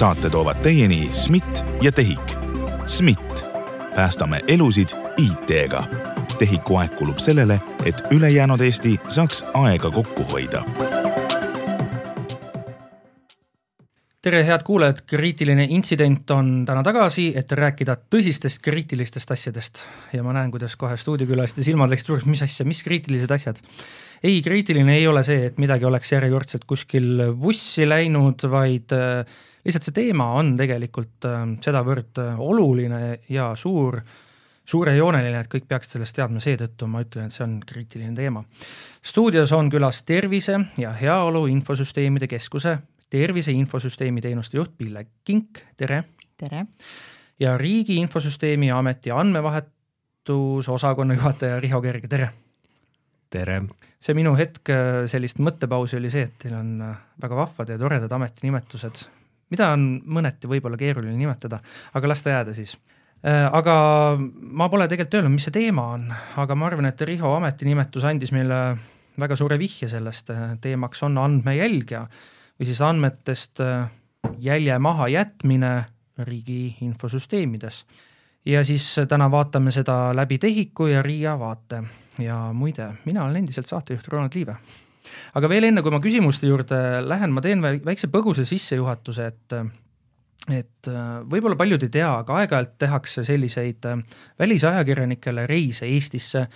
saate toovad teieni SMIT ja TEHIK. SMIT, päästame elusid IT-ga. TEHIK-u aeg kulub sellele, et ülejäänud Eesti saaks aega kokku hoida tere, head kuulajad, kriitiline intsident on täna tagasi, et rääkida tõsistest kriitilistest asjadest ja ma näen, kuidas kohe stuudiokülaliste silmad läksid suureks, mis asja, mis kriitilised asjad. ei, kriitiline ei ole see, et midagi oleks järjekordselt kuskil vussi läinud, vaid äh, lihtsalt see teema on tegelikult äh, sedavõrd äh, oluline ja suur, suurejooneline, et kõik peaksid sellest teadma, seetõttu ma ütlen, et see on kriitiline teema. stuudios on külas Tervise ja Heaolu Infosüsteemide Keskuse tervise infosüsteemi teenuste juht Pille Kink, tere! tere! ja Riigi Infosüsteemi Ameti andmevahetusosakonna juhataja Riho Kerge, tere! tere! see minu hetk äh, sellist mõttepausi oli see, et teil on väga vahvad ja toredad ametinimetused, mida on mõneti võib-olla keeruline nimetada, aga las ta jääda siis äh, aga ma pole tegelikult öelnud, mis see teema on, aga ma arvan, et Riho ametinimetus andis meile väga suure vihje sellest, teemaks on andmejälg ja või siis andmetest äh, jälje mahajätmine riigi infosüsteemides. ja siis äh, täna vaatame seda läbi TEHIK-u ja RIA vaate ja muide, mina olen endiselt saatejuht Ronald Liive. Aga veel enne, kui ma küsimuste juurde lähen, ma teen väikse põgusa sissejuhatuse, et et äh, võib-olla paljud ei tea, aga aeg-ajalt tehakse selliseid välisajakirjanikele reise Eestisse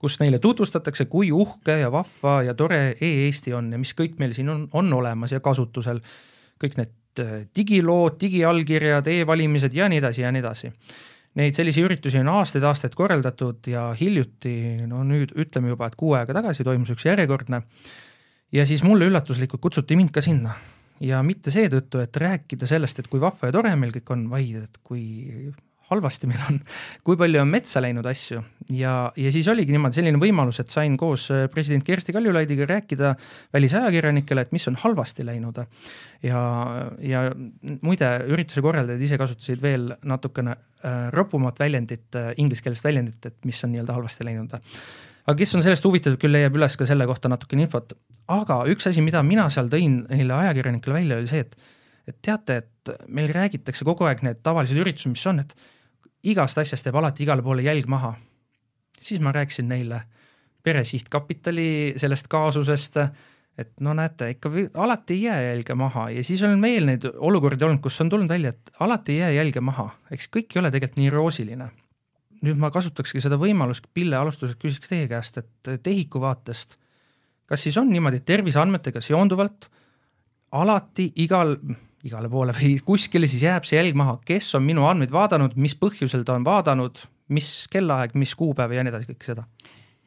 kus neile tutvustatakse, kui uhke ja vahva ja tore e-Eesti on ja mis kõik meil siin on, on olemas ja kasutusel. kõik need äh, digilood, digiallkirjad e, e-valimised ja nii edasi ja nii edasi. Neid selliseid üritusi on aastaid-aastaid korraldatud ja hiljuti, no nüüd ütleme juba, et kuu aega tagasi toimus üks järjekordne. ja siis mulle üllatuslikult kutsuti mind ka sinna ja mitte seetõttu, et rääkida sellest, et kui vahva ja tore meil kõik on, vaid et kui halvasti meil on, kui palju on metsa läinud asju ja, ja siis oligi niimoodi selline võimalus, et sain koos äh, president Kersti Kaljulaidiga rääkida välisajakirjanikele, et mis on halvasti läinud. ja, ja muide, ürituse korraldajad ise kasutasid veel natukene äh, ropumat väljendit äh,, ingliskeelset väljendit, et mis on nii-öelda halvasti läinud aga kes on sellest huvitatud, küll leiab üles ka selle kohta natukene infot. aga üks asi, mida mina seal tõin neile ajakirjanikele välja, oli see, et, et teate, et meil räägitakse kogu aeg need tavalised üritused, mis on, et igast asjast jääb alati igale poole jälg maha. siis ma rääkisin neile Pere Sihtkapitali sellest kaasusest, et no näete, ikka alati ei jää jälge maha ja siis on veel neid olukordi olnud, kus on tulnud välja, et alati ei jää jälge maha, eks kõik ei ole tegelikult nii roosiline. nüüd ma kasutakski seda võimalust, Pille alustuseks küsiks teie käest, et TEHIK-u vaatest, kas siis on niimoodi, et terviseandmetega seonduvalt alati igal igale poole või kuskile, siis jääb see jälg maha, kes on minu andmeid vaadanud, mis põhjusel ta on vaadanud, mis kellaaeg, mis kuupäev ja nii edasi, kõike seda.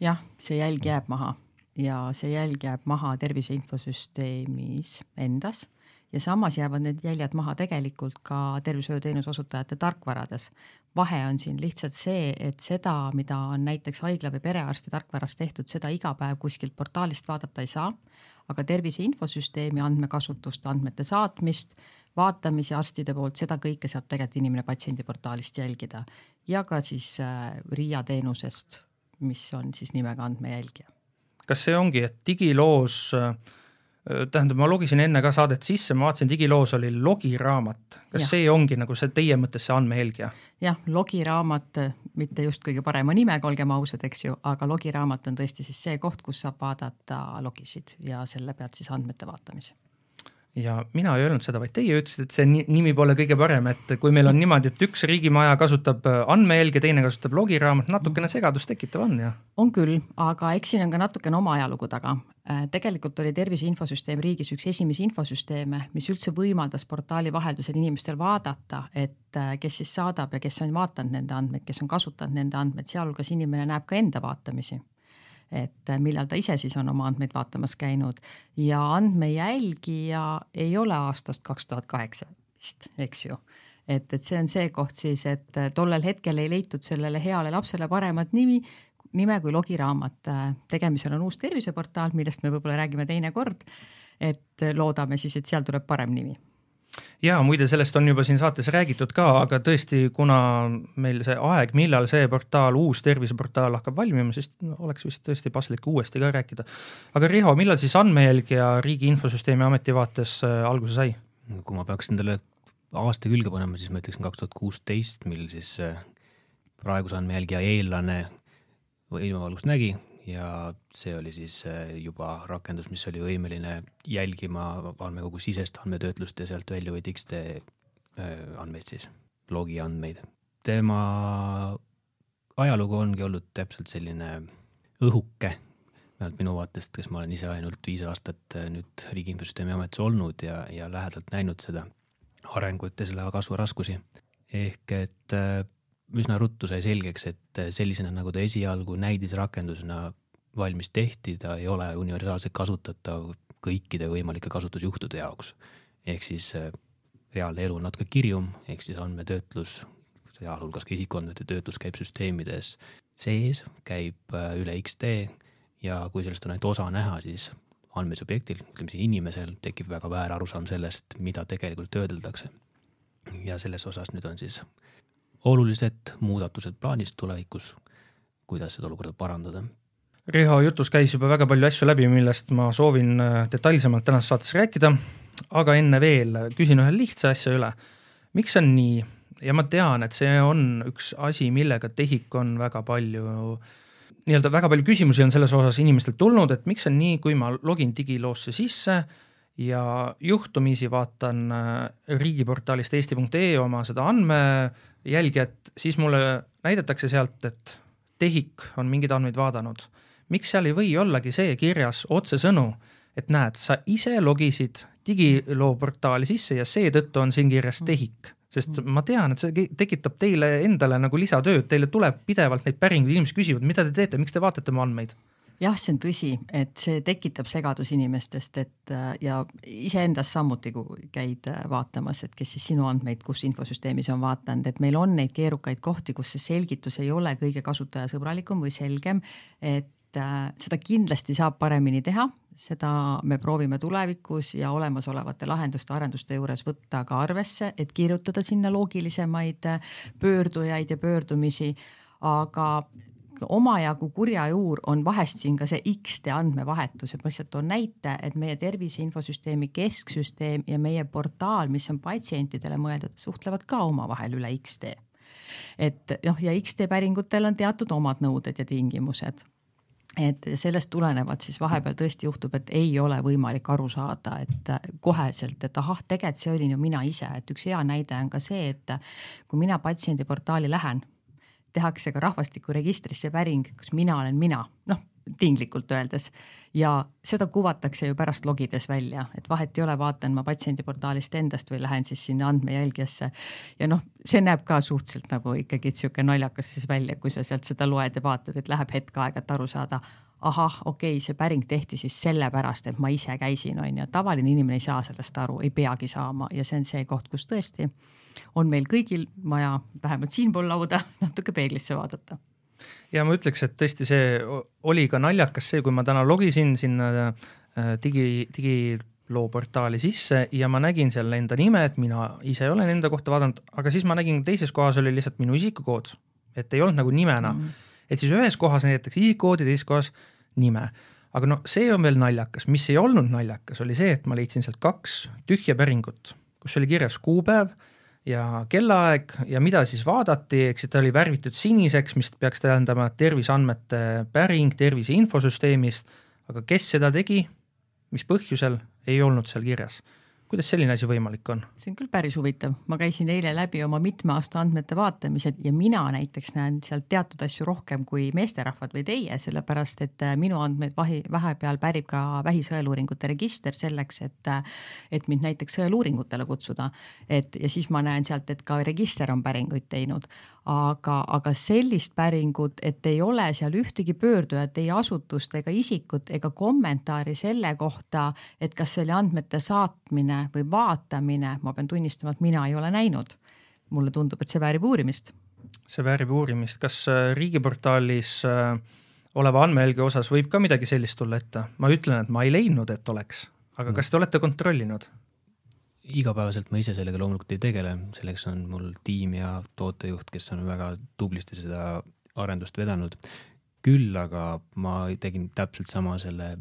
jah, see jälg jääb maha ja see jälg jääb maha tervise infosüsteemis endas ja samas jäävad need jäljed maha tegelikult ka tervishoiuteenuse osutajate tarkvarades. vahe on siin lihtsalt see, et seda, mida on näiteks haigla või perearsti tarkvaras tehtud, seda iga päev kuskilt portaalist vaadata ei saa aga tervise infosüsteemi andmekasutust, andmete saatmist, vaatamisi arstide poolt, seda kõike saab tegelikult inimene patsiendiportaalist jälgida ja ka siis äh, RIA teenusest, mis on siis nimega andmejälgija. kas see ongi, et digiloos äh, tähendab, ma logisin enne ka saadet sisse, ma vaatasin, digiloos oli logiraamat, kas ja. see ongi nagu see teie mõttes see andmejälgija? jah, logiraamat, mitte just kõige parema nimega, olgem ausad, eks ju, aga logiraamat on tõesti siis see koht, kus saab vaadata logisid ja selle pealt siis andmete vaatamise ja mina ei öelnud seda, vaid teie ütlesite, et see nimi pole kõige parem, et kui meil on niimoodi, et üks riigimaja kasutab äh, andmejälge, teine kasutab logiraamat, natukene segadust tekitav on ju? on küll, aga eks siin on ka natukene oma ajalugu taga. Äh, tegelikult oli Tervise Infosüsteem riigis üks esimesi infosüsteeme, mis üldse võimaldas portaali vaheldusel inimestel vaadata, et äh, kes siis saadab ja kes on vaadanud nende andmeid, kes on kasutanud nende andmeid, sealhulgas inimene näeb ka enda vaatamisi et äh, millal ta ise siis on oma andmeid vaatamas käinud. Ja andmejälgija ei ole aastast kaks tuhat kaheksa vist, eks ju. Et, et see on see koht siis, et tollel hetkel ei leitud sellele heale lapsele paremat nimi, nime kui logiraamat. Äh, tegemisel on uus terviseportaal, millest me võib-olla räägime teinekord. et loodame siis, et seal tuleb parem nimi ja muide, sellest on juba siin saates räägitud ka, aga tõesti, kuna meil see aeg, millal see portaal, uus terviseportaal hakkab valmima, siis oleks vist tõesti paslik uuesti ka rääkida. aga Riho, millal siis andmejälg ja Riigi Infosüsteemi Ameti vaates äh, alguse sai? kui ma peaks endale aasta külge panema, siis ma ütleksin kaks tuhat kuusteist, mil siis äh, praeguse andmejälgija eellane ilmavalgust nägi ja see oli siis äh, juba rakendus, mis oli võimeline jälgima andmekogu sisest andmetöötlust ja sealt väljuvaid X-tee andmeid siis, logi andmeid. tema ajalugu ongi olnud täpselt selline õhuke, vähemalt minu vaatest, kes ma olen ise ainult viis aastat nüüd Riigi Infosüsteemi Ametis olnud ja, ja lähedalt näinud seda arengut ja selle kasvu raskusi. ehk et äh, üsna ruttu sai selgeks, et sellisena, nagu ta esialgu näidisrakendusena valmis tehti, ta ei ole universaalselt kasutatav kõikide võimalike kasutusjuhtude jaoks. ehk siis äh, reaalne elu on natuke kirjum, ehk siis andmetöötlus, sealhulgas ka isikuandmete töötlus käib süsteemides sees, käib äh, üle X-tee ja kui sellest on ainult osa näha, siis andmesubjektil, ütleme siis inimesel tekib väga väär arusaam sellest, mida tegelikult töödeldakse. ja selles osas nüüd on siis olulised muudatused plaanis tulevikus, kuidas seda olukorda parandada. Riho jutus käis juba väga palju asju läbi, millest ma soovin äh, detailsemalt tänases saates rääkida, aga enne veel küsin ühe lihtsa asja üle. miks on nii ja ma tean, et see on üks asi, millega TEHIK on väga palju äh, nii-öelda väga palju küsimusi on selles osas inimestelt tulnud, et miks on nii, kui ma login digiloosse sisse ja juhtumisi vaatan äh, riigiportaalist eesti.ee oma seda andmejälgijat, siis mulle näidatakse sealt, et TEHIK on mingeid andmeid vaadanud. miks seal ei või ollagi see kirjas otsesõnu, et näed, sa ise logisid digiloo portaali sisse ja seetõttu on siin kirjas TEHIK sest mm. ma tean, et see tekitab teile endale nagu lisatööd, teile tuleb pidevalt neid päringuid, inimesed küsivad, mida te teete, miks te vaatate mu andmeid? Jah, see on tõsi, et see tekitab segadus inimestest, et äh, ja iseendas samuti, kui käid äh, vaatamas, et kes siis sinu andmeid, kus infosüsteemis on vaadanud, et meil on neid keerukaid kohti, kus see selgitus ei ole kõige kasutajasõbralikum või selgem, et äh, seda kindlasti saab paremini teha. Seda me proovime tulevikus ja olemasolevate lahenduste arenduste juures võtta ka arvesse, et kirjutada sinna loogilisemaid pöördujaid ja pöördumisi, aga omajagu kurja juur on vahest siin ka see X-tee andmevahetus, et ma lihtsalt toon näite, et meie tervise infosüsteemi kesksüsteem ja meie portaal, mis on patsientidele mõeldud, suhtlevad ka omavahel üle X-tee. et noh, ja X-tee päringutel on teatud omad nõuded ja tingimused et sellest tulenevalt siis vahepeal tõesti juhtub, et ei ole võimalik aru saada, et koheselt, et ahah, tegelikult see olin ju mina ise, et üks hea näide on ka see, et kui mina patsiendiportaali lähen, tehakse ka rahvastikuregistrisse päring, kas mina olen mina, noh tinglikult öeldes ja seda kuvatakse ju pärast logides välja, et vahet ei ole, vaatan ma patsiendiportaalist endast või lähen siis sinna andmejälgijasse. ja noh, see näeb ka suhteliselt nagu ikkagi sihuke naljakas siis välja, kui sa sealt seda loed ja vaatad, et läheb hetk aega, et aru saada. ahah, okei okay,, see päring tehti siis sellepärast, et ma ise käisin, on ju, tavaline inimene ei saa sellest aru, ei peagi saama ja see on see koht, kus tõesti on meil kõigil vaja vähemalt siinpool lauda natuke peeglisse vaadata ja ma ütleks, et tõesti see oli ka naljakas see, kui ma täna logisin sinna äh, digi, digiloo portaali sisse ja ma nägin seal enda nime, et mina ise olen enda kohta vaadanud, aga siis ma nägin teises kohas oli lihtsalt minu isikukood, et ei olnud nagu nimena mm. -hmm. et siis ühes kohas näidatakse isikukoodi, teises kohas nime aga no see on veel naljakas, mis ei olnud naljakas, oli see, et ma leidsin sealt kaks tühja päringut, kus oli kirjas kuupäev ja kellaaeg ja mida siis vaadati, eks ta oli värvitud siniseks, mis peaks tähendama terviseandmete päring tervise infosüsteemist, aga kes seda tegi, mis põhjusel, ei olnud seal kirjas kuidas selline asi võimalik on? see on küll päris huvitav, ma käisin eile läbi oma mitme aasta andmete vaatamised ja mina näiteks näen sealt teatud asju rohkem kui meesterahvad või teie, sellepärast et äh, minu andmeid vahi, vahepeal pärib ka vähisõeluuringute register selleks, et, äh, et mind näiteks sõeluuringutele kutsuda. et ja siis ma näen sealt, et ka register on päringuid teinud, aga, aga sellist päringut, et ei ole seal ühtegi pöördujat, ei asutust ega isikut ega kommentaari selle kohta, et kas see oli andmete saatmine või vaatamine, ma pean tunnistama, et mina ei ole näinud. mulle tundub, et see väärib uurimist. see väärib uurimist, kas äh, riigiportaalis äh, oleva andmejälge osas võib ka midagi sellist tulla ette? ma ütlen, et ma ei leidnud, et oleks, aga mm. kas te olete kontrollinud? Igapäevaselt ma ise sellega loomulikult ei tegele, selleks on mul tiim ja tootejuht, kes on väga tublisti seda arendust vedanud. küll aga ma tegin täpselt sama selle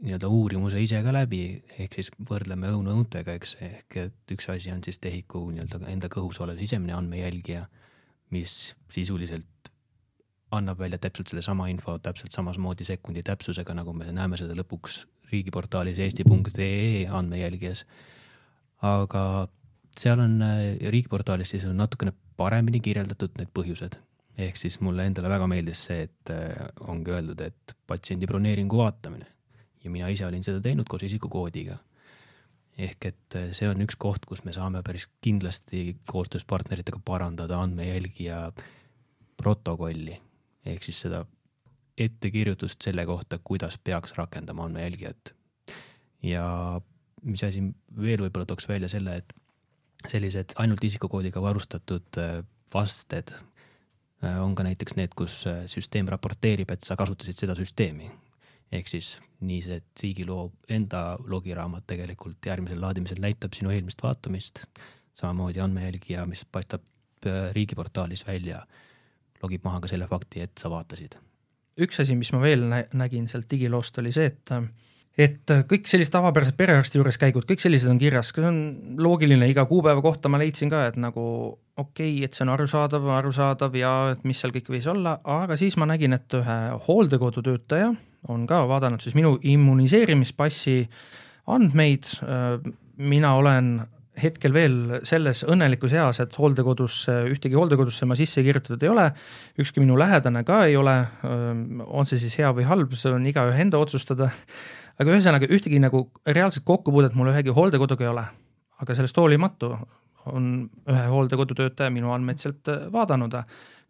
nii-öelda uurimuse ise ka läbi, ehk siis võrdleme õunu õuntega, eks, ehk et üks asi on siis tehiku nii-öelda enda kõhus olev sisemine andmejälgija, mis sisuliselt annab välja täpselt sellesama info täpselt samasmoodi sekundi täpsusega, nagu me näeme seda lõpuks riigiportaalis eesti.ee andmejälgijas. Aga seal on riigiportaalis siis on natukene paremini kirjeldatud need põhjused ehk siis mulle endale väga meeldis see, et ongi öeldud, et patsiendi broneeringu vaatamine ja mina ise olin seda teinud koos isikukoodiga. ehk et äh, see on üks koht, kus me saame päris kindlasti koostöös partneritega parandada andmejälgija protokolli ehk siis seda ettekirjutust selle kohta, kuidas peaks rakendama andmejälgijat. ja mis asi veel võib-olla tooks välja selle, et sellised ainult isikukoodiga varustatud äh, vasted äh, on ka näiteks need, kus süsteem raporteerib, et sa kasutasid seda süsteemi ehk siis nii see riigiloo enda logiraamat tegelikult järgmisel laadimisel näitab sinu eelmist vaatamist, samamoodi andmejälgija, mis paistab äh, riigiportaalis välja, logib maha ka selle fakti, et sa vaatasid. üks asi, mis ma veel nägin sealt digiloost, oli see, et et kõik sellised tavapärased perearsti juures käigud, kõik sellised on kirjas, see on loogiline, iga kuupäeva kohta ma leidsin ka, et nagu okei okay,, et see on arusaadav, arusaadav ja et mis seal kõik võis olla, aga siis ma nägin, et ühe hooldekodu töötaja on ka vaadanud siis minu immuniseerimispassi andmeid, mina olen hetkel veel selles õnnelikus eas, et hooldekodusse, ühtegi hooldekodusse ma sisse kirjutatud ei ole, ükski minu lähedane ka ei ole, on see siis hea või halb, see on igaühe enda otsustada, aga ühesõnaga ühtegi nagu reaalset kokkupuudet mul ühegi hooldekoduga ei ole. aga sellest hoolimatu on ühe hooldekodu töötaja minu andmeid sealt vaadanud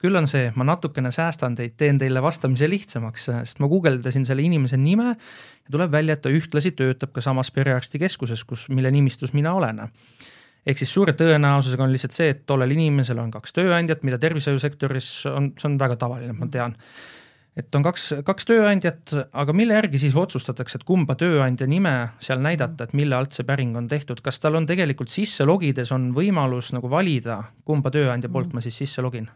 küll on see, ma natukene säästan teid, teen teile vastamise lihtsamaks, sest ma guugeldasin selle inimese nime ja tuleb välja, et ta ühtlasi töötab ka samas perearstikeskuses, kus, mille nimistus mina olen ehk siis suure tõenäosusega on lihtsalt see, et tollel inimesel on kaks tööandjat, mida tervishoiusektoris on, see on väga tavaline, ma tean. Et on kaks, kaks tööandjat, aga mille järgi siis otsustatakse, et kumba tööandja nime seal näidata, et mille alt see päring on tehtud, kas tal on tegelikult sisse logides on võimalus nagu valida, kumba tööandja poolt ma siis sisse login?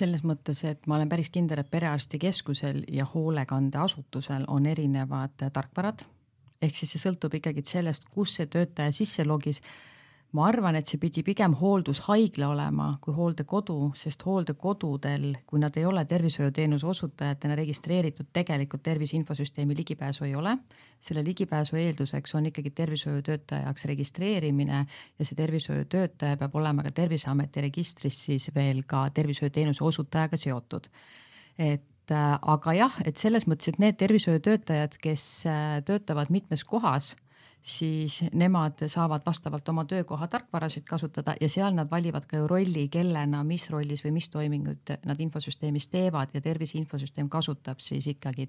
selles mõttes, et ma olen päris kindel, et perearstikeskusel ja hoolekandeasutusel on erinevad tarkvarad. ehk siis see sõltub ikkagi sellest, kus see töötaja sisse logis ma arvan, et see pidi pigem hooldushaigla olema kui hooldekodu, sest hooldekodudel, kui nad ei ole tervishoiuteenuse osutajatena registreeritud, tegelikult tervise infosüsteemi ligipääsu ei ole. selle ligipääsu eelduseks on ikkagi tervishoiutöötaja jaoks registreerimine ja see tervishoiutöötaja peab olema ka Terviseameti registris siis veel ka tervishoiuteenuse osutajaga seotud. et äh, aga jah, et selles mõttes, et need tervishoiutöötajad, kes äh, töötavad mitmes kohas siis nemad saavad vastavalt oma töökoha tarkvarasid kasutada ja seal nad valivad ka ju rolli, kellena, mis rollis või mis toiminguid nad infosüsteemis teevad ja tervise infosüsteem kasutab siis ikkagi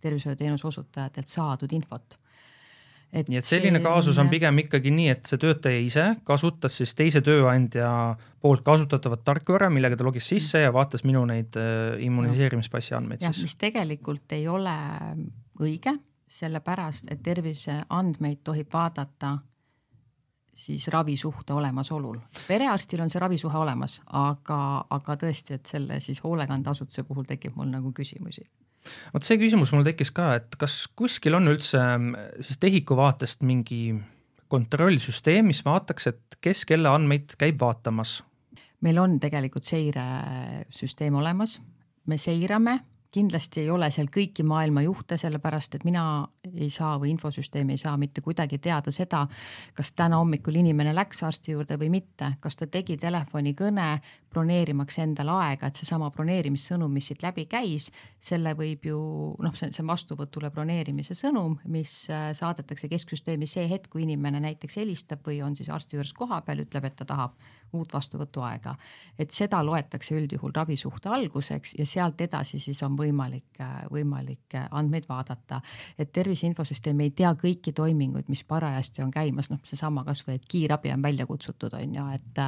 tervishoiuteenuse osutajatelt saadud infot et nii et selline see... kaasus on pigem ikkagi nii, et see töötaja ise kasutas siis teise tööandja poolt kasutatavat tarkvara, millega ta logis sisse ja vaatas minu neid äh, immuniseerimispassi andmeid siis. mis tegelikult ei ole õige, sellepärast et terviseandmeid tohib vaadata siis ravisuhte olemasolul. perearstil on see ravisuhe olemas, aga, aga tõesti, et selle siis hoolekandeasutuse puhul tekib mul nagu küsimusi vot see küsimus mul tekkis ka, et kas kuskil on üldse siis tehiku vaatest mingi kontrollsüsteem, mis vaataks, et kes kelle andmeid käib vaatamas? meil on tegelikult seiresüsteem olemas, me seirame kindlasti ei ole seal kõiki maailma juhte, sellepärast et mina ei saa või infosüsteem ei saa mitte kuidagi teada seda, kas täna hommikul inimene läks arsti juurde või mitte, kas ta tegi telefonikõne broneerimaks endale aega, et seesama broneerimissõnum, mis siit läbi käis, selle võib ju noh, see, see on vastuvõtule broneerimise sõnum, mis äh, saadetakse kesksüsteemi see hetk, kui inimene näiteks helistab või on siis arsti juures kohapeal, ütleb, et ta tahab uut vastuvõtuaega. et seda loetakse üldjuhul ravisuhte alguseks ja sealt edasi siis on võimalik, võimalik andmeid vaadata. et tervise infosüsteem ei tea kõiki toiminguid, mis parajasti on käimas, noh, seesama kasvõi, et kiirabi on välja kutsutud, on ju, et,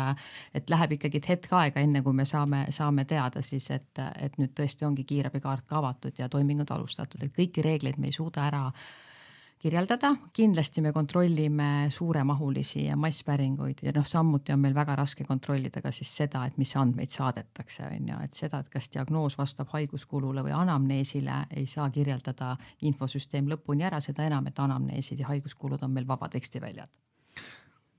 et läheb ikkagi hetk aega, enne kui me saame, saame teada siis, et, et nüüd tõesti ongi kiirabikaart ka avatud ja toimingud alustatud, et kõiki reegleid me ei suuda ära kirjeldada, kindlasti me kontrollime suuremahulisi masspäringuid ja noh, samuti on meil väga raske kontrollida ka siis seda, et mis andmeid saadetakse, on ju, et seda, et kas diagnoos vastab haiguskulule või anamneesile, ei saa kirjeldada infosüsteem lõpuni ära, seda enam, et anamneesid ja haiguskulud on meil vabatekstiväljad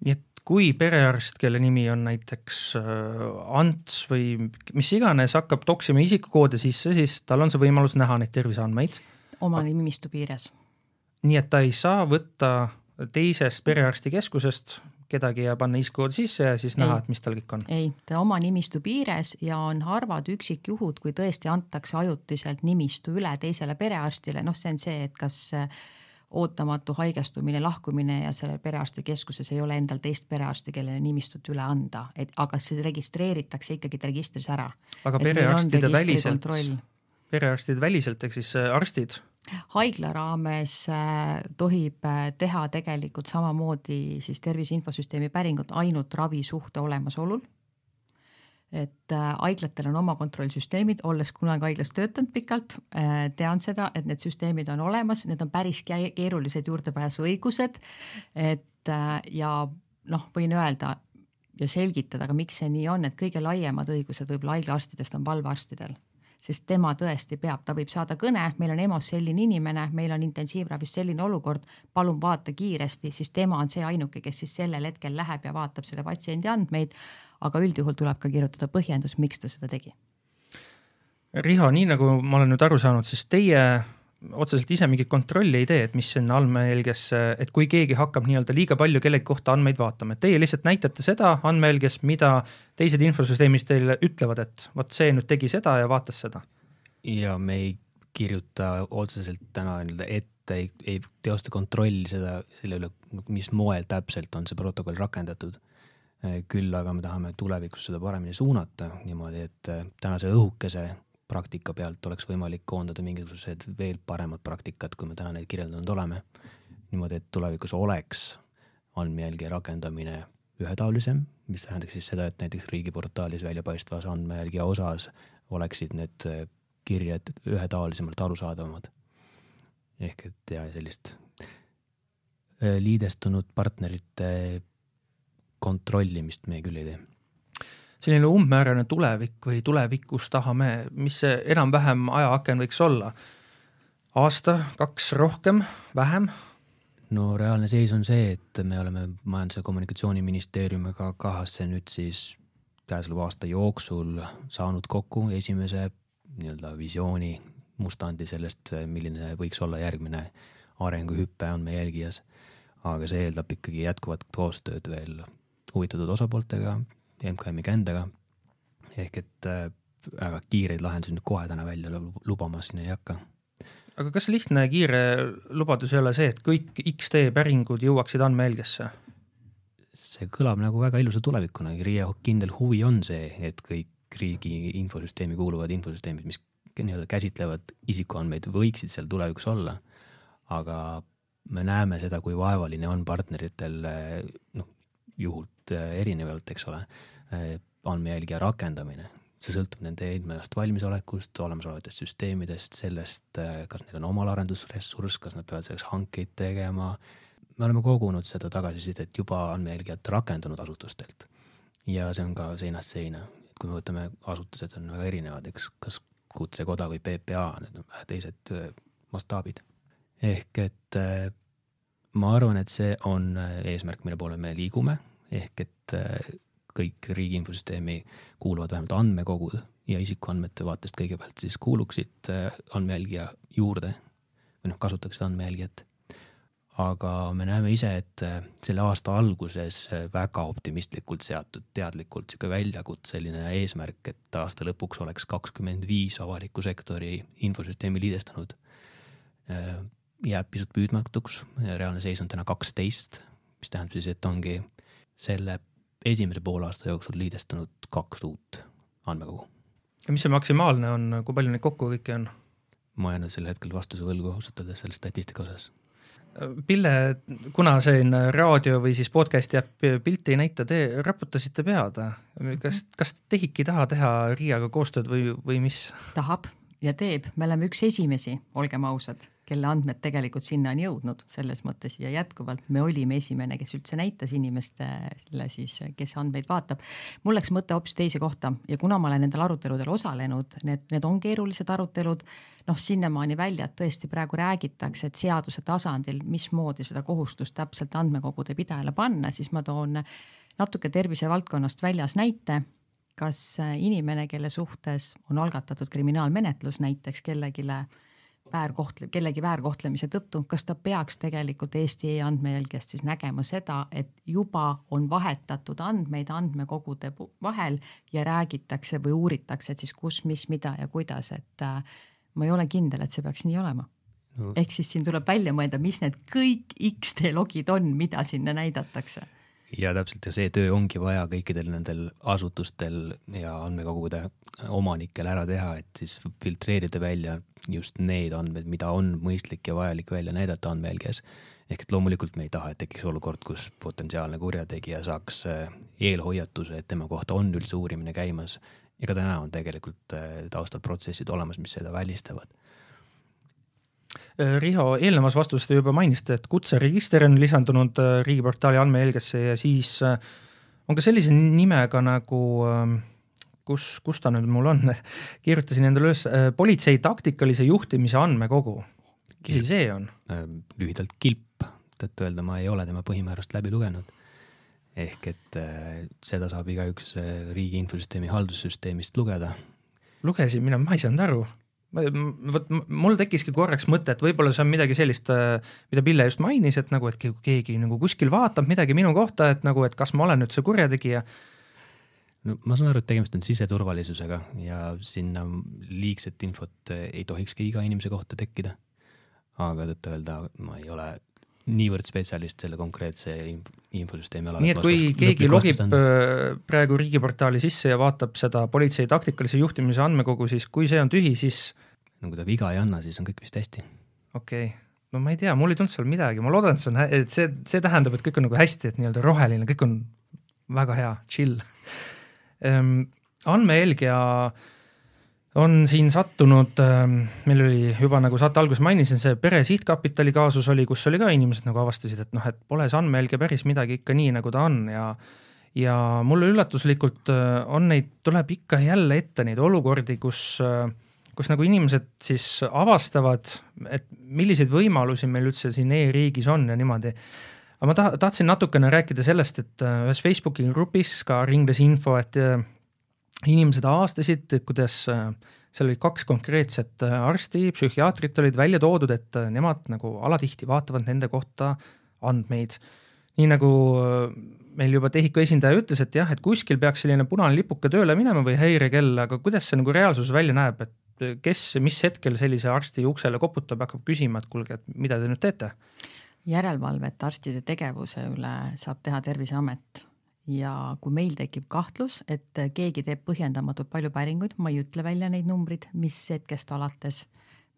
nii et kui perearst, kelle nimi on näiteks äh, Ants või mis iganes, hakkab toksima isikukoode sisse, siis tal on see võimalus näha neid terviseandmeid. oma nimistu piires. nii et ta ei saa võtta teisest perearstikeskusest kedagi ja panna isikukoodi sisse ja siis ei. näha, et mis tal kõik on? ei, ta oma nimistu piires ja on harvad üksikjuhud, kui tõesti antakse ajutiselt nimistu üle teisele perearstile, noh, see on see, et kas äh, ootamatu haigestumine, lahkumine ja sellel perearstikeskuses ei ole endal teist perearsti, kellele nimistut üle anda, et aga see registreeritakse ikkagi registris ära. aga perearstide väliselt, perearstide väliselt ehk siis äh, arstid? haigla raames äh, tohib äh, teha tegelikult samamoodi siis tervise infosüsteemi päringut ainult ravisuhte olemasolul et äh, haiglatel on oma kontrollsüsteemid, olles kunagi haiglas töötanud pikalt, äh, tean seda, et need süsteemid on olemas, need on päris keerulised juurdepääsuõigused. et äh, ja noh, võin öelda ja selgitada ka, miks see nii on, et kõige laiemad õigused võib-olla haiglaarstidest on valvearstidel sest tema tõesti peab, ta võib saada kõne, meil on EMO-s selline inimene, meil on intensiivravis selline olukord, palun vaata kiiresti, siis tema on see ainuke, kes siis sellel hetkel läheb ja vaatab selle patsiendi andmeid aga üldjuhul tuleb ka kirjutada põhjendus, miks ta seda tegi. Riho, nii nagu ma olen nüüd aru saanud, siis teie otseselt ise mingit kontrolli ei tee, et mis sinna andmejälgesse, et kui keegi hakkab nii-öelda liiga palju kellegi kohta andmeid vaatama, et teie lihtsalt näitate seda andmejälges, mida teised infosüsteemis teile ütlevad, et vot see nüüd tegi seda ja vaatas seda. ja me ei kirjuta otseselt täna nii-öelda ette, ei, ei teosta kontrolli seda, selle üle, mis moel täpselt on see protokoll rakendatud küll aga me tahame tulevikus seda paremini suunata niimoodi, et tänase õhukese praktika pealt oleks võimalik koondada mingisugused veel paremad praktikad, kui me täna neid kirjeldanud oleme. niimoodi, et tulevikus oleks andmejälgi rakendamine ühetaolisem, mis tähendaks siis seda, et näiteks riigiportaalis väljapaistvas andmejälgija osas oleksid need äh, kirjad ühetaolisemalt arusaadavamad. ehk et ja sellist liidestunud partnerite kontrollimist me küll ei tee. Selline umbmäärane tulevik või tulevikus tahame, mis see enam-vähem ajaaken võiks olla? aasta, kaks, rohkem, vähem? no reaalne seis on see, et me oleme Majandus- ja Kommunikatsiooniministeeriumiga kahasse nüüd siis käesoleva aasta jooksul saanud kokku esimese nii-öelda visiooni mustandi sellest, milline võiks olla järgmine arenguhüpe on meie jälgijas. aga see eeldab ikkagi jätkuvat koostööd veel huvitatud osapooltega, MKM-iga endaga. ehk et äh, väga kiireid lahendusi nüüd kohe täna välja lubama siin ei hakka. aga kas lihtne ja kiire lubadus ei ole see, et kõik X-tee päringud jõuaksid andmejälgesse? see kõlab nagu väga ilusa tulevikuna, RIA kindel huvi on see, et kõik riigi infosüsteemi kuuluvad infosüsteemid, mis nii-öelda käsitlevad isikuandmeid, võiksid seal tulevikus olla. aga me näeme seda, kui vaevaline on partneritel noh, juhult äh, erinevalt, eks ole, äh, andmejälgija rakendamine, see sõltub nende ennast valmisolekust, olemasolevatest süsteemidest, sellest, äh, kas neil on omal arendusressurss, kas nad peavad selleks hankeid tegema. me oleme kogunud seda tagasisidet juba andmejälgijat rakendanud asutustelt ja see on ka seinast seina, et kui me võtame, asutused on väga erinevad, eks, kas kutsekoda või PPA, need on vähe teised mastaabid. ehk et ma arvan, et see on äh, eesmärk, mille poole me liigume, ehk et äh, kõik riigi infosüsteemi kuuluvad vähemalt andmekogud ja isikuandmete vaatest kõigepealt siis kuuluksid äh, andmejälgija juurde või noh, kasutaksid andmejälgijat. aga me näeme ise, et selle aasta alguses väga optimistlikult seatud teadlikult sihuke väljakutseline eesmärk, et aasta lõpuks oleks kakskümmend viis avaliku sektori infosüsteemi liidestanud jääb pisut püüdmatuks, reaalne seis on täna kaksteist, mis tähendab siis, et ongi selle esimese poolaasta jooksul liidestunud kaks uut andmekogu. ja mis see maksimaalne on, kui palju neid kokku kõiki on? ma jään sel hetkel vastuse võlgu ausalt öeldes selle statistika osas. Pille, kuna siin raadio või siis podcast'i äpp pilti ei näita, te raputasite pead. kas, kas TEHIK ei taha teha RIA-ga koostööd või, või mis? tahab ja teeb, me oleme üks esimesi, olgem ausad kelle andmed tegelikult sinna on jõudnud selles mõttes ja jätkuvalt me olime esimene, kes üldse näitas inimestele siis, kes andmeid vaatab. mul läks mõte hoopis teise kohta ja kuna ma olen nendel aruteludel osalenud, need, need on keerulised arutelud, noh, sinnamaani välja, et tõesti praegu räägitakse, et seaduse tasandil, mismoodi seda kohustust täpselt andmekogude pidajale panna, siis ma toon natuke tervisevaldkonnast väljas näite kas inimene, kelle suhtes on algatatud kriminaalmenetlus näiteks kellelegi väärkohtle-, kellegi väärkohtlemise tõttu, kas ta peaks tegelikult Eesti e-andmejälgijast siis nägema seda, et juba on vahetatud andmeid andmekogude vahel ja räägitakse või uuritakse, et siis kus, mis, mida ja kuidas, et äh, ma ei ole kindel, et see peaks nii olema. No.. ehk siis siin tuleb välja mõelda, mis need kõik X-tee logid on, mida sinna näidatakse ja täpselt ja see töö ongi vaja kõikidel nendel asutustel ja andmekogude omanikel ära teha, et siis filtreerida välja just need andmed, mida on mõistlik ja vajalik välja näidata andmejälges. ehk et loomulikult me ei taha, et tekiks olukord, kus potentsiaalne kurjategija saaks äh, eelhoiatuse, et tema kohta on üldse uurimine käimas. ega täna on tegelikult äh, taustal protsessid olemas, mis seda välistavad Riho, eelnevas vastuses te juba mainisite, et kutseregister on lisandunud äh, riigiportaali andmejälgesse ja siis äh, on ka sellise nimega nagu kus, kus ta nüüd mul on kirjutasin endale üles, politsei taktikalise juhtimise andmekogu. mis see on? lühidalt kilp, tõtt-öelda ma ei ole tema põhimäärust läbi lugenud. ehk et seda saab igaüks riigi infosüsteemi haldussüsteemist lugeda. lugesin mina, ma ei saanud aru vot mul tekkiski korraks mõte, et võib-olla see on midagi sellist, äh, mida Pille just mainis, et nagu, et keegi nagu kuskil vaatab midagi minu kohta, et nagu, et kas ma olen nüüd see kurjategija. no ma saan aru, et tegemist on siseturvalisusega ja sinna liigset infot ei tohikski iga inimese kohta tekkida. aga tõtt-öelda ma ei ole niivõrd spetsialist selle konkreetse infosüsteemi alal. nii et kui keegi logib. Äh, praegu riigiportaali sisse ja vaatab seda politsei taktikalise juhtimise andmekogu, siis kui see on tühi, siis no kui ta viga ei anna, siis on kõik vist hästi. okei okay., no ma ei tea, mul ei tulnud seal midagi, ma loodan, et see on, et see, see tähendab, et kõik on nagu hästi, et nii-öelda roheline, kõik on väga hea, chill ehm, andmejälgija äh, on siin sattunud, ähm, meil oli juba nagu saate alguses mainisin, see pere sihtkapitali kaasus oli, kus oli ka inimesed nagu avastasid, et noh, et pole see andmejälge päris midagi ikka nii, nagu ta on ja ja mulle üllatuslikult äh, on neid, tuleb ikka jälle ette neid olukordi, kus äh, kus nagu inimesed siis avastavad, et milliseid võimalusi meil üldse siin e-riigis on ja niimoodi. aga ma tahtsin natukene rääkida sellest, et äh, ühes Facebooki grupis ka ringles info, et inimesed aastasid, kuidas äh, seal olid kaks konkreetset äh, arsti, psühhiaatrit olid välja toodud, et äh, nemad nagu alatihti vaatavad nende kohta andmeid. nii nagu meil juba TEHIK-u esindaja ütles, et jah, et kuskil peaks selline punane lipuke tööle minema või häirekell, aga kuidas see nagu reaalsuses välja näeb, et kes, mis hetkel sellise arsti uksele koputab hakkab küsima, et kuulge, et mida te nüüd teete? järelevalvet arstide tegevuse üle saab teha Terviseamet ja kui meil tekib kahtlus, et keegi teeb põhjendamatult palju päringuid, ma ei ütle välja neid numbreid, mis hetkest alates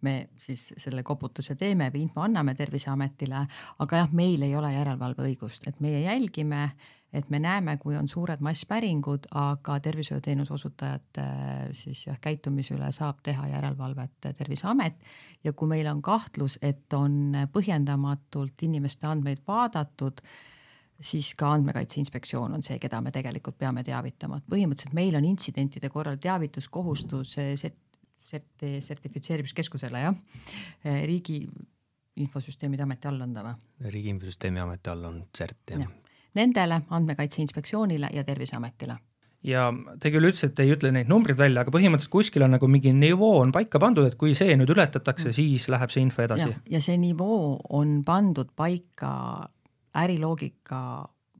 me siis selle koputuse teeme või info anname Terviseametile, aga jah, meil ei ole järelevalveõigust, et meie jälgime, et me näeme, kui on suured masspäringud, aga tervishoiuteenuse osutajate siis jah, käitumise üle saab teha järelevalvet Terviseamet. Ja kui meil on kahtlus, et on põhjendamatult inimeste andmeid vaadatud siis ka Andmekaitse Inspektsioon on see, keda me tegelikult peame teavitama, et põhimõtteliselt meil on intsidentide korral teavituskohustus sert-, sertifitseerimiskeskusele jah, riigi infosüsteemide ameti all on ta või? riigi infosüsteemi ameti all on CERT jah ja.. Nendele, Andmekaitse Inspektsioonile ja Terviseametile ja te küll ütlesite, ei ütle neid numbreid välja, aga põhimõtteliselt kuskil on nagu mingi nivoo on paika pandud, et kui see nüüd ületatakse, mm. siis läheb see info edasi. ja see nivoo on pandud paika äriloogika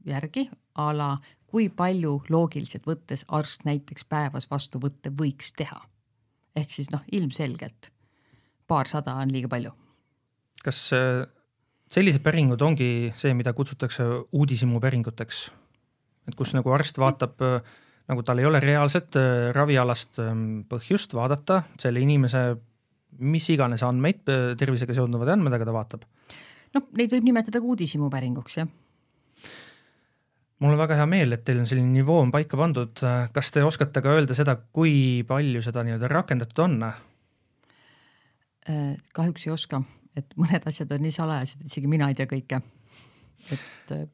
järgi a la kui palju loogiliselt võttes arst näiteks päevas vastuvõtte võiks teha. ehk siis noh, ilmselgelt paarsada on liiga palju. kas äh, sellised päringud ongi see, mida kutsutakse uudishimu päringuteks? et kus nagu arst vaatab, äh, nagu tal ei ole reaalset äh, ravialast ähm, põhjust vaadata selle inimese mis iganes andmeid, tervisega seonduvad andmed, aga ta vaatab noh, neid võib nimetada ka uudishimupäringuks, jah mul on väga hea meel, et teil on selline nivoo on paika pandud, kas te oskate ka öelda seda, kui palju seda nii-öelda rakendatud on? Äh, kahjuks ei oska, et mõned asjad on nii salajased, et isegi mina ei tea kõike. et äh,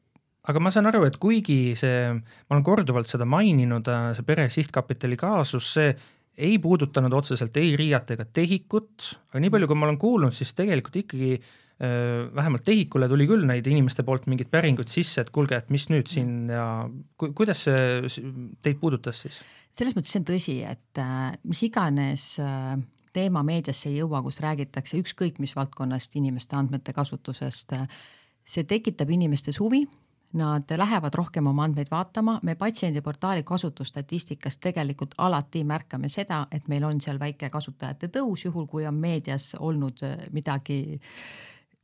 aga ma saan aru, et kuigi see, ma olen korduvalt seda maininud, äh, see pere sihtkapitali kaasus, see ei puudutanud otseselt ei RIA-t ega TEHIK-ut, aga nii palju, kui ma olen kuulnud, siis tegelikult ikkagi äh, vähemalt TEHIK-ule tuli küll neid inimeste poolt mingeid päringuid sisse, et kuulge, et mis nüüd siin ja ku, kuidas see teid puudutas siis? selles mõttes see on tõsi, et äh, mis iganes teema meediasse ei jõua, kus räägitakse ükskõik mis valdkonnast inimeste andmete kasutusest, see tekitab inimestes huvi Nad lähevad rohkem oma andmeid vaatama, me patsiendiportaali kasutusstatistikast tegelikult alati märkame seda, et meil on seal väike kasutajate tõus, juhul kui on meedias olnud äh, midagi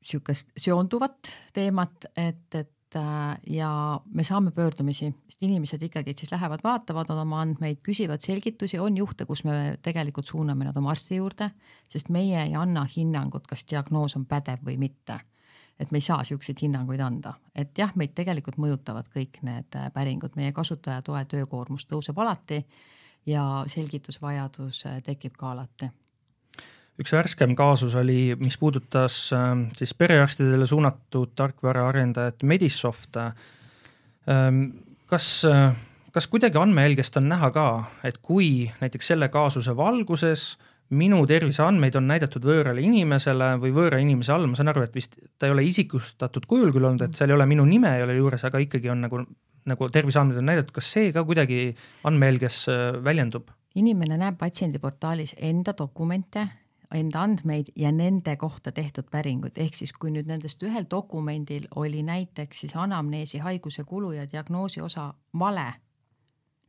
sihukest seonduvat teemat, et, et äh, ja me saame pöördumisi, sest inimesed ikkagi siis lähevad, vaatavad oma andmeid, küsivad selgitusi, on juhte, kus me tegelikult suuname nad oma arsti juurde, sest meie ei anna hinnangut, kas diagnoos on pädev või mitte. Et me ei saa siukseid hinnanguid anda, et jah, meid tegelikult mõjutavad kõik need äh, päringud, meie kasutajatoe töökoormus tõuseb alati ja selgitusvajadus äh, tekib ka alati üks värskem kaasus oli, mis puudutas ähm, siis perearstidele suunatud tarkvaraarendajat Medisoft. Ähm, kas, äh, kas kuidagi andmejälgest on näha ka, et kui näiteks selle kaasuse valguses minu terviseandmeid on näidatud võõrale inimesele või võõra inimese all, ma saan aru, et vist ta ei ole isikustatud kujul küll olnud, et seal ei ole minu nime ei ole juures, aga ikkagi on nagu, nagu terviseandmed on näidatud, kas see ka kuidagi andmejälges äh, väljendub? inimene näeb patsiendiportaalis enda dokumente, enda andmeid ja nende kohta tehtud päringud, ehk siis kui nüüd nendest ühel dokumendil oli näiteks siis anamneesi, haiguse kulu ja diagnoosi osa vale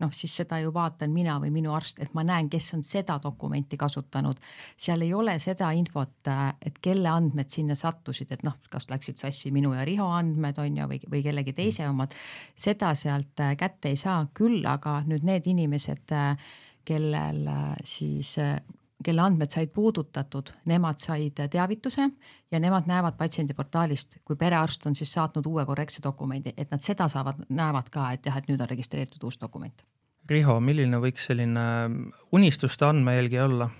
noh, siis seda ju vaatan mina või minu arst, et ma näen, kes on seda dokumenti kasutanud. seal ei ole seda infot, et kelle andmed sinna sattusid, et noh, kas läksid sassi minu ja Riho andmed on ju või, või kellegi teise omad. seda sealt äh, kätte ei saa, küll aga nüüd need inimesed, äh, kellel äh, siis kelle andmed said puudutatud, nemad said teavituse ja nemad näevad patsiendiportaalist, kui perearst on siis saatnud uue korrektse dokumendi, et nad seda saavad, näevad ka, et jah, et nüüd on registreeritud uus dokument. Riho, milline võiks selline unistuste andmejälgija olla?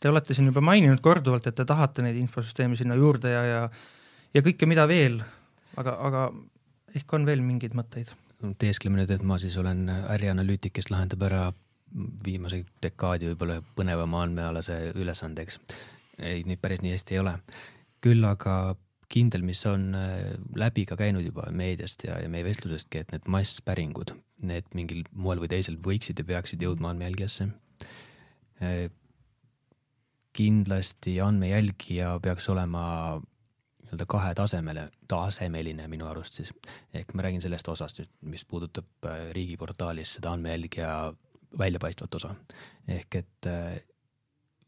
Te olete siin juba maininud korduvalt, et te tahate neid infosüsteeme sinna juurde ja, ja ja kõike, mida veel, aga, aga ehk on veel mingeid mõtteid? teeskleme nüüd, et ma siis olen ärianalüütik, kes lahendab ära viimase dekaadi võib-olla põnevama andmealase ülesande, eks. ei, nüüd päris nii hästi ei ole. küll aga kindel, mis on äh, läbi ka käinud juba meediast ja, ja meie vestlusestki, et need masspäringud, need mingil moel või teisel võiksid ja peaksid jõudma andmejälgijasse. Äh, kindlasti andmejälgija peaks olema nii-öelda kahetasemele, tasemeline minu arust siis. ehk ma räägin sellest osast nüüd, mis puudutab äh, riigiportaalis seda andmejälgija väljapaistvat osa. ehk et äh,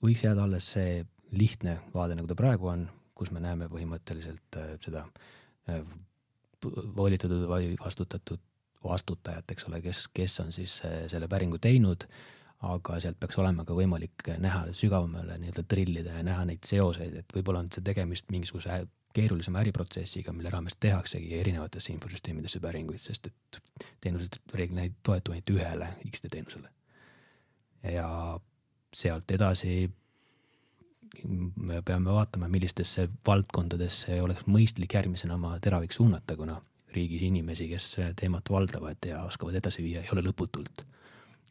võiks jääda alles see lihtne vaade, nagu ta praegu on, kus me näeme põhimõtteliselt äh, seda äh, volitatud või vastutatud vastutajat, eks ole, kes, kes on siis selle päringu teinud, aga sealt peaks olema ka võimalik näha sügavamale nii-öelda trillida ja näha neid seoseid, et võib-olla on see tegemist mingisuguse keerulisema äriprotsessiga, mille raames tehaksegi erinevatesse infosüsteemidesse päringuid, sest et teenused reeglina ei toetu ainult ühele X-tee teenusele ja sealt edasi me peame vaatama, millistesse valdkondadesse oleks mõistlik järgmisena oma teravik suunata, kuna riigis inimesi, kes teemat valdavad ja oskavad edasi viia, ei ole lõputult.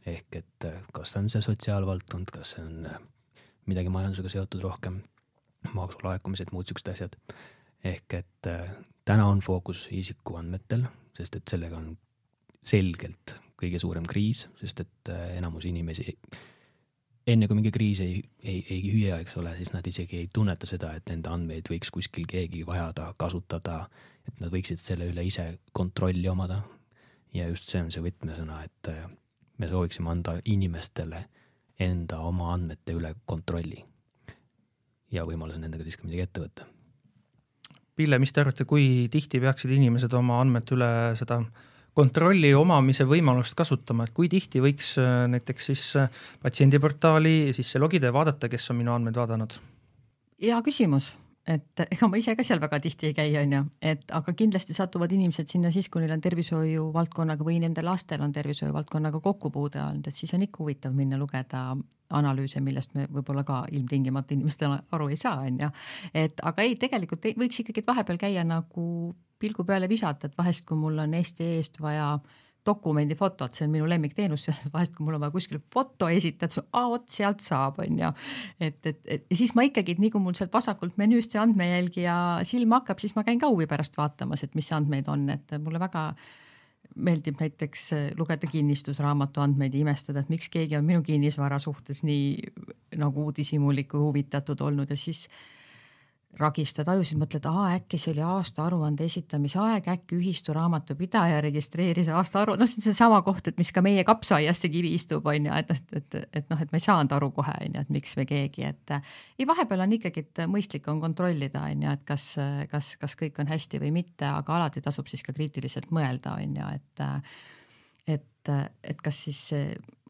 ehk et kas on see sotsiaalvaldkond, kas see on midagi majandusega seotud rohkem, maksulaekumised, muud siuksed asjad. ehk et täna on fookus isikuandmetel, sest et sellega on selgelt kõige suurem kriis, sest et äh, enamus inimesi enne kui mingi kriis ei, ei, ei hüüa, eks ole, siis nad isegi ei tunneta seda, et nende andmeid võiks kuskil keegi vajada, kasutada, et nad võiksid selle üle ise kontrolli omada. ja just see on see võtmesõna, et äh, me sooviksime anda inimestele enda oma andmete üle kontrolli ja võimaluse nendega siis ka midagi ette võtta. Pille, mis te arvate, kui tihti peaksid inimesed oma andmete üle seda kontrolli omamise võimalust kasutama, et kui tihti võiks äh, näiteks siis äh, patsiendiportaali sisse logida ja vaadata, kes on minu andmeid vaadanud? hea küsimus, et ega ma ise ka seal väga tihti ei käi, on ju, et aga kindlasti satuvad inimesed sinna siis, kui neil on tervishoiu valdkonnaga või nende lastel on tervishoiu valdkonnaga kokkupuude olnud, et siis on ikka huvitav minna lugeda analüüse, millest me võib-olla ka ilmtingimata inimestele aru ei saa, on ju. et aga ei, tegelikult ei, võiks ikkagi vahepeal käia nagu pilgu peale visata, et vahest, kui mul on Eesti eest vaja dokumendifotot, see on minu lemmikteenus, vahest kui mul on vaja kuskil foto esitada, siis vot sealt saab, on ju. et, et, et ja siis ma ikkagi, nii kui mul sealt vasakult menüüst see andmejälgija silma hakkab, siis ma käin ka huvi pärast vaatamas, et mis andmeid on, et mulle väga meeldib näiteks lugeda kinnistusraamatu andmeid ja imestada, et miks keegi on minu kinnisvara suhtes nii nagu uudishimulik või huvitatud olnud ja siis ragistad aju, siis mõtled, aa äkki see oli aastaaruande esitamise aeg, äkki ühistu raamatupidaja registreeris aastaaru-, noh, see on seesama koht, et mis ka meie kapsaaias see kivi istub, on ju, et, et, et, et noh, et ma ei saanud aru kohe, on ju, et miks või keegi, et ei, vahepeal on ikkagi, et mõistlik on kontrollida, on ju, et kas, kas, kas kõik on hästi või mitte, aga alati tasub siis ka kriitiliselt mõelda, on ju, et et, et kas siis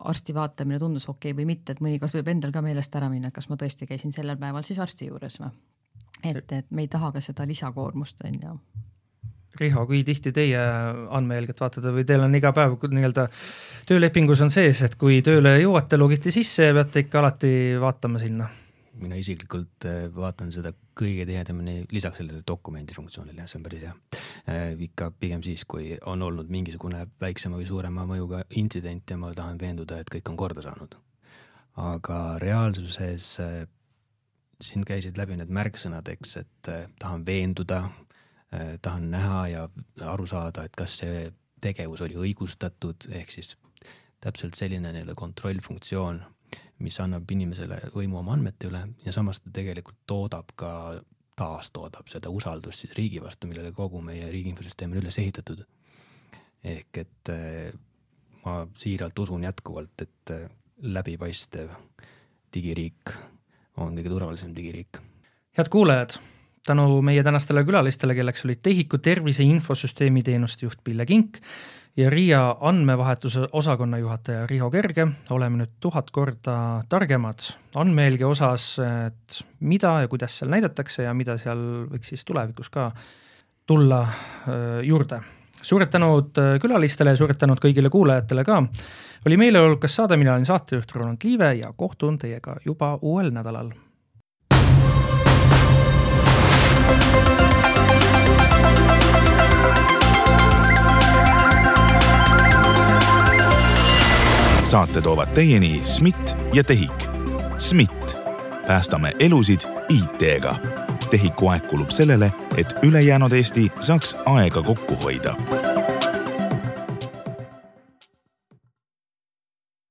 arsti vaatamine tundus okei okay või mitte, et mõnikord võib endal ka meelest ära minna, kas ma tõesti käisin sellel päeval siis arsti juures või et, et me ei taha ka seda lisakoormust, on ju. Riho, kui tihti teie andmejälget vaatate või teil on iga päev nii-öelda töölepingus on sees, et kui tööle jõuate, logite sisse ja peate ikka alati vaatama sinna? mina isiklikult äh, vaatan seda kõige tihedamini lisaks sellele dokumendi funktsioonile, see on päris hea. Äh, ikka pigem siis, kui on olnud mingisugune väiksema või suurema mõjuga intsident ja ma tahan veenduda, et kõik on korda saanud. aga reaalsuses äh, siin käisid läbi need märksõnad, eks, et eh, tahan veenduda eh,, tahan näha ja aru saada, et kas see tegevus oli õigustatud, ehk siis täpselt selline nii-öelda kontrollfunktsioon, mis annab inimesele võimu oma andmete üle ja samas ta tegelikult toodab ka, taastoodab seda usaldust siis riigi vastu, millele kogu meie riigi infosüsteem on üles ehitatud. ehk et eh, ma siiralt usun jätkuvalt, et läbipaistev digiriik on kõige turvalisem digiriik. head kuulajad, tänu meie tänastele külalistele, kelleks olid TEHIK-u tervise infosüsteemi teenuste juht Pille Kink ja RIA andmevahetuse osakonna juhataja Riho Kerge, oleme nüüd tuhat korda targemad andmejälgi osas, et mida ja kuidas seal näidatakse ja mida seal võiks siis tulevikus ka tulla juurde suured tänud külalistele ja suured tänud kõigile kuulajatele ka. oli meeleolukas saade, mina olin saatejuht Ronald Liive ja kohtun teiega juba uuel nädalal. saate toovad teieni SMIT ja TEHIK. SMIT, päästame elusid IT-ga tehiku aeg kulub sellele, et ülejäänud Eesti saaks aega kokku hoida